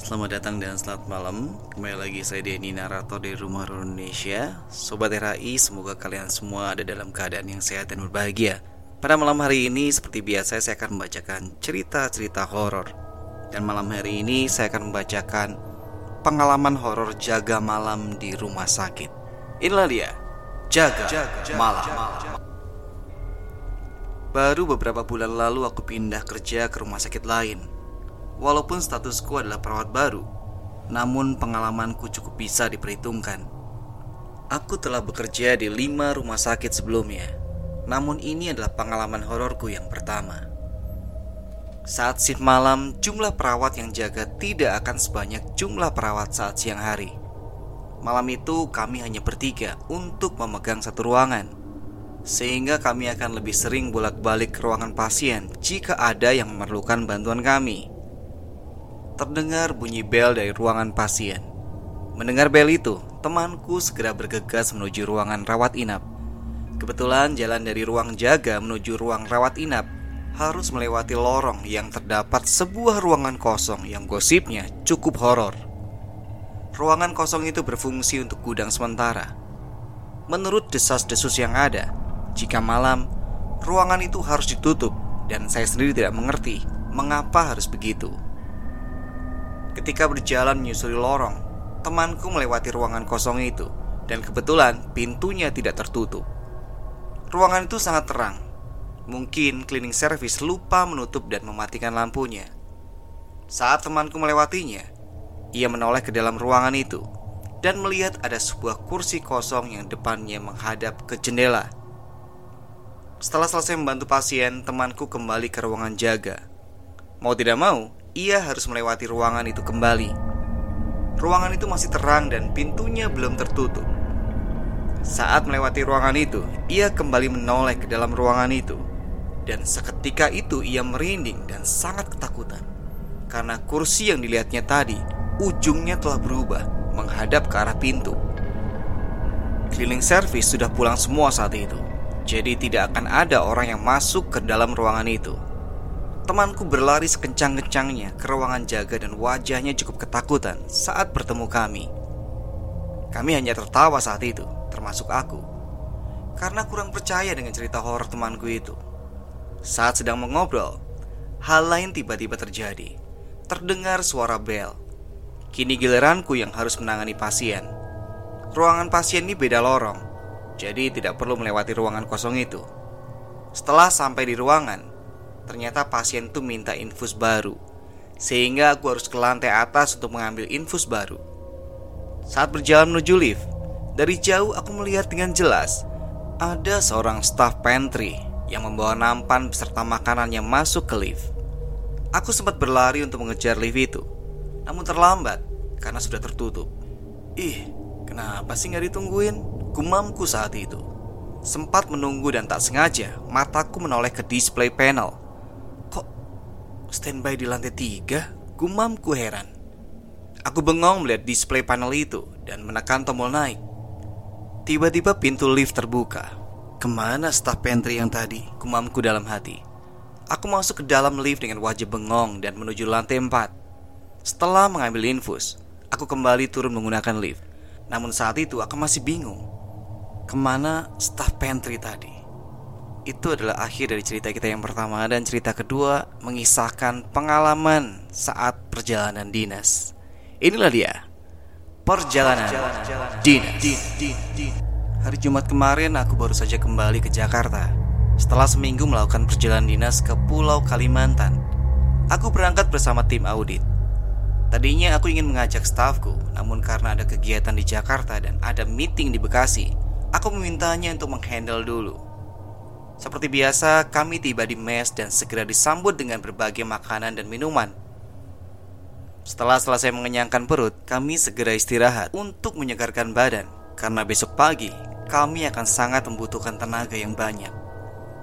Selamat datang dan selamat malam. Kembali lagi saya Denny Narator dari Rumah Indonesia. Sobat RAI semoga kalian semua ada dalam keadaan yang sehat dan berbahagia. Pada malam hari ini seperti biasa saya akan membacakan cerita-cerita horor. Dan malam hari ini saya akan membacakan pengalaman horor jaga malam di rumah sakit. Inilah dia Jaga, jaga malam. malam. Baru beberapa bulan lalu aku pindah kerja ke rumah sakit lain Walaupun statusku adalah perawat baru, namun pengalamanku cukup bisa diperhitungkan. Aku telah bekerja di lima rumah sakit sebelumnya, namun ini adalah pengalaman hororku yang pertama. Saat shift malam, jumlah perawat yang jaga tidak akan sebanyak jumlah perawat saat siang hari. Malam itu kami hanya bertiga untuk memegang satu ruangan, sehingga kami akan lebih sering bolak-balik ke ruangan pasien jika ada yang memerlukan bantuan kami terdengar bunyi bel dari ruangan pasien. Mendengar bel itu, temanku segera bergegas menuju ruangan rawat inap. Kebetulan jalan dari ruang jaga menuju ruang rawat inap harus melewati lorong yang terdapat sebuah ruangan kosong yang gosipnya cukup horor. Ruangan kosong itu berfungsi untuk gudang sementara. Menurut desas-desus yang ada, jika malam, ruangan itu harus ditutup dan saya sendiri tidak mengerti mengapa harus begitu. Ketika berjalan menyusuri lorong, temanku melewati ruangan kosong itu dan kebetulan pintunya tidak tertutup. Ruangan itu sangat terang. Mungkin cleaning service lupa menutup dan mematikan lampunya. Saat temanku melewatinya, ia menoleh ke dalam ruangan itu dan melihat ada sebuah kursi kosong yang depannya menghadap ke jendela. Setelah selesai membantu pasien, temanku kembali ke ruangan jaga. Mau tidak mau, ia harus melewati ruangan itu kembali. Ruangan itu masih terang dan pintunya belum tertutup. Saat melewati ruangan itu, ia kembali menoleh ke dalam ruangan itu. Dan seketika itu ia merinding dan sangat ketakutan. Karena kursi yang dilihatnya tadi, ujungnya telah berubah menghadap ke arah pintu. Cleaning service sudah pulang semua saat itu. Jadi tidak akan ada orang yang masuk ke dalam ruangan itu. Temanku berlari sekencang-kencangnya ke ruangan jaga dan wajahnya cukup ketakutan saat bertemu kami. Kami hanya tertawa saat itu, termasuk aku, karena kurang percaya dengan cerita horor temanku itu. Saat sedang mengobrol, hal lain tiba-tiba terjadi. Terdengar suara bel. Kini giliranku yang harus menangani pasien. Ruangan pasien ini beda lorong, jadi tidak perlu melewati ruangan kosong itu. Setelah sampai di ruangan, ternyata pasien tuh minta infus baru. Sehingga aku harus ke lantai atas untuk mengambil infus baru. Saat berjalan menuju lift, dari jauh aku melihat dengan jelas ada seorang staff pantry yang membawa nampan beserta makanan yang masuk ke lift. Aku sempat berlari untuk mengejar lift itu, namun terlambat karena sudah tertutup. Ih, kenapa sih nggak ditungguin? Gumamku saat itu. Sempat menunggu dan tak sengaja, mataku menoleh ke display panel Standby di lantai tiga, gumamku heran. Aku bengong melihat display panel itu dan menekan tombol naik. Tiba-tiba pintu lift terbuka. Ke mana staf pantry yang tadi? Gumamku dalam hati. Aku masuk ke dalam lift dengan wajah bengong dan menuju lantai empat. Setelah mengambil infus, aku kembali turun menggunakan lift. Namun saat itu aku masih bingung. Ke mana staf pantry tadi? Itu adalah akhir dari cerita kita yang pertama dan cerita kedua mengisahkan pengalaman saat perjalanan dinas. Inilah dia Perjalanan Dinas. Hari Jumat kemarin aku baru saja kembali ke Jakarta. Setelah seminggu melakukan perjalanan dinas ke Pulau Kalimantan Aku berangkat bersama tim audit. Tadinya aku ingin mengajak stafku Namun karena ada kegiatan di Jakarta dan ada meeting di Bekasi Aku memintanya untuk menghandle dulu Seperti biasa kami tiba di mes dan segera disambut dengan berbagai makanan dan minuman setelah selesai mengenyangkan perut, kami segera istirahat untuk menyegarkan badan karena besok pagi kami akan sangat membutuhkan tenaga yang banyak.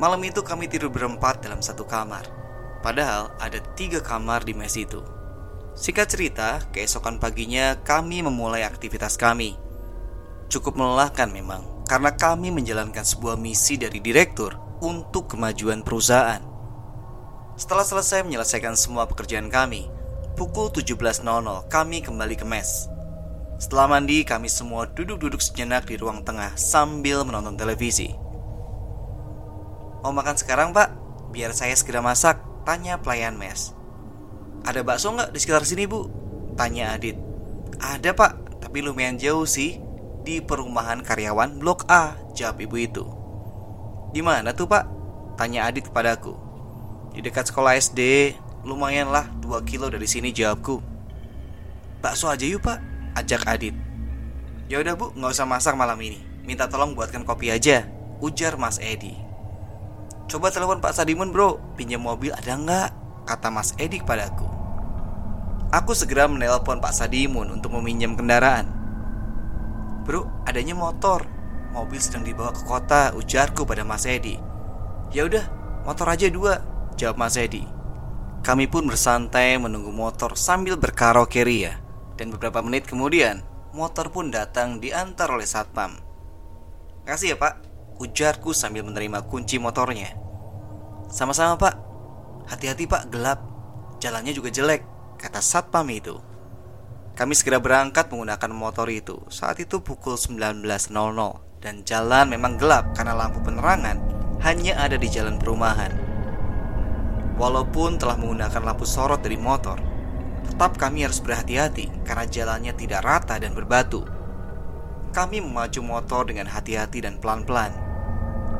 Malam itu kami tidur berempat dalam satu kamar. Padahal ada tiga kamar di mes itu. Singkat cerita, keesokan paginya kami memulai aktivitas kami. Cukup melelahkan memang, karena kami menjalankan sebuah misi dari direktur untuk kemajuan perusahaan. Setelah selesai menyelesaikan semua pekerjaan kami, Pukul 17.00 kami kembali ke mes Setelah mandi kami semua duduk-duduk sejenak di ruang tengah sambil menonton televisi Mau makan sekarang pak? Biar saya segera masak Tanya pelayan mes Ada bakso nggak di sekitar sini bu? Tanya Adit Ada pak, tapi lumayan jauh sih Di perumahan karyawan Blok A Jawab ibu itu Di mana tuh pak? Tanya Adit kepadaku Di dekat sekolah SD Lumayan lah 2 kilo dari sini jawabku. Bakso aja yuk pak Ajak Adit. Ya udah bu nggak usah masak malam ini. Minta tolong buatkan kopi aja. Ujar Mas Edi. Coba telepon Pak Sadimun bro. Pinjam mobil ada nggak? Kata Mas Edi kepadaku Aku segera menelpon Pak Sadimun untuk meminjam kendaraan. Bro, adanya motor Mobil sedang dibawa ke kota Ujarku pada Mas Edi. Ya udah, motor aja dua Jawab Mas Edi. Kami pun bersantai menunggu motor sambil berkaraoke ria. Dan beberapa menit kemudian Motor pun datang diantar oleh satpam. Kasih ya pak. Ujarku sambil menerima kunci motornya. Sama-sama pak. Hati-hati pak. Gelap. Jalannya juga jelek Kata satpam itu. Kami segera berangkat menggunakan motor itu. Saat itu pukul 19.00 Dan jalan memang gelap Karena lampu penerangan Hanya ada di jalan perumahan Walaupun telah menggunakan lampu sorot dari motor, tetap kami harus berhati-hati karena jalannya tidak rata dan berbatu. Kami memaju motor dengan hati-hati dan pelan-pelan.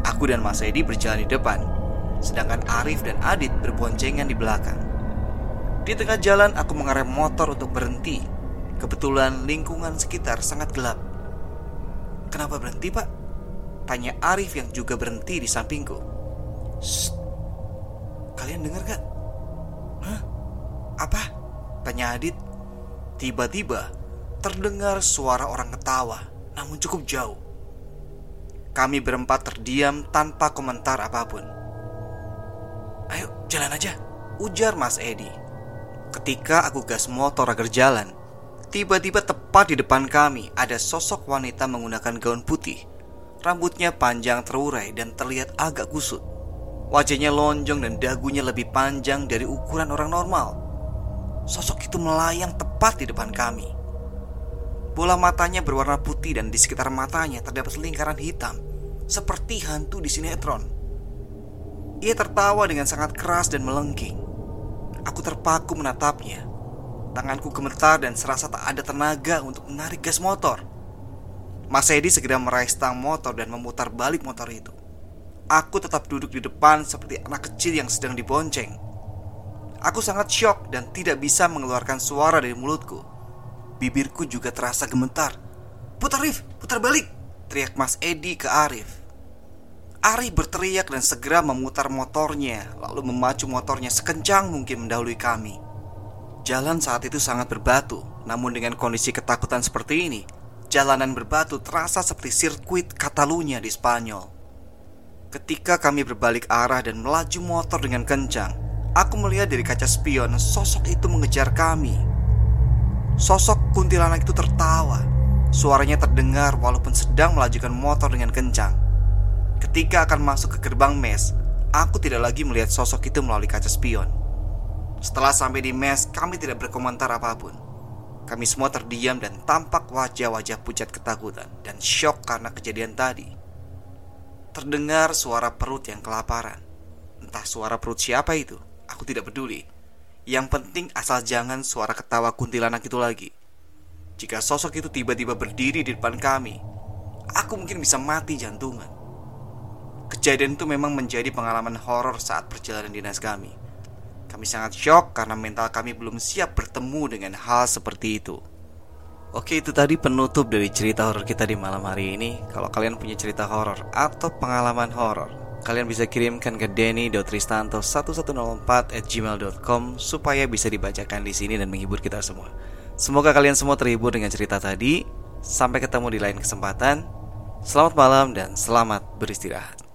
Aku dan Mas Edi berjalan di depan, sedangkan Arif dan Adit berboncengan di belakang. Di tengah jalan aku mengarah motor untuk berhenti. Kebetulan lingkungan sekitar sangat gelap. Kenapa berhenti pak? Tanya Arif yang juga berhenti di sampingku. Shh, Kalian dengar gak? Hah? Apa? Tanya Adit Tiba-tiba terdengar suara orang ketawa Namun cukup jauh Kami berempat terdiam tanpa komentar apa pun Ayo jalan aja Ujar Mas Edi Ketika aku gas motor agar jalan Tiba-tiba tepat di depan kami Ada sosok wanita menggunakan gaun putih Rambutnya panjang terurai dan terlihat agak kusut Wajahnya lonjong dan dagunya lebih panjang dari ukuran orang normal. Sosok itu melayang tepat di depan kami. Bola matanya berwarna putih dan di sekitar matanya terdapat lingkaran hitam, seperti hantu di sinetron. Ia tertawa dengan sangat keras dan melengking. Aku terpaku menatapnya. Tanganku gemetar dan serasa tak ada tenaga untuk menarik gas motor. Mas Edi segera meraih stang motor dan memutar balik motor itu. Aku tetap duduk di depan seperti anak kecil yang sedang dibonceng. Aku sangat syok dan tidak bisa mengeluarkan suara dari mulutku. Bibirku juga terasa gemetar. Putar Arif, putar balik! Teriak Mas Edi ke Arif. Arif berteriak dan segera memutar motornya, lalu memacu motornya sekencang mungkin mendahului kami. Jalan saat itu sangat berbatu, namun dengan kondisi ketakutan seperti ini, jalanan berbatu terasa seperti sirkuit Katalunya di Spanyol. Ketika kami berbalik arah dan melaju motor dengan kencang, aku melihat dari kaca spion sosok itu mengejar kami. Sosok kuntilanak itu tertawa. Suaranya terdengar walaupun sedang melajukan motor dengan kencang. Ketika akan masuk ke gerbang mes, aku tidak lagi melihat sosok itu melalui kaca spion. Setelah sampai di mes, kami tidak berkomentar apa pun. Kami semua terdiam dan tampak wajah-wajah pucat ketakutan dan shock karena kejadian tadi. Terdengar suara perut yang kelaparan. Entah suara perut siapa itu, aku tidak peduli. Yang penting asal jangan suara ketawa kuntilanak itu lagi. Jika sosok itu tiba-tiba berdiri di depan kami, aku mungkin bisa mati jantungan. Kejadian itu memang menjadi pengalaman horor saat perjalanan dinas kami. Kami sangat shock karena mental kami belum siap bertemu dengan hal seperti itu. Oke itu tadi penutup dari cerita horor kita di malam hari ini. Kalau kalian punya cerita horor atau pengalaman horor Kalian bisa kirimkan ke denny.tristanto1104 at gmail.com Supaya bisa dibacakan di sini dan menghibur kita semua. Semoga kalian semua terhibur dengan cerita tadi. Sampai ketemu di lain kesempatan. Selamat malam dan selamat beristirahat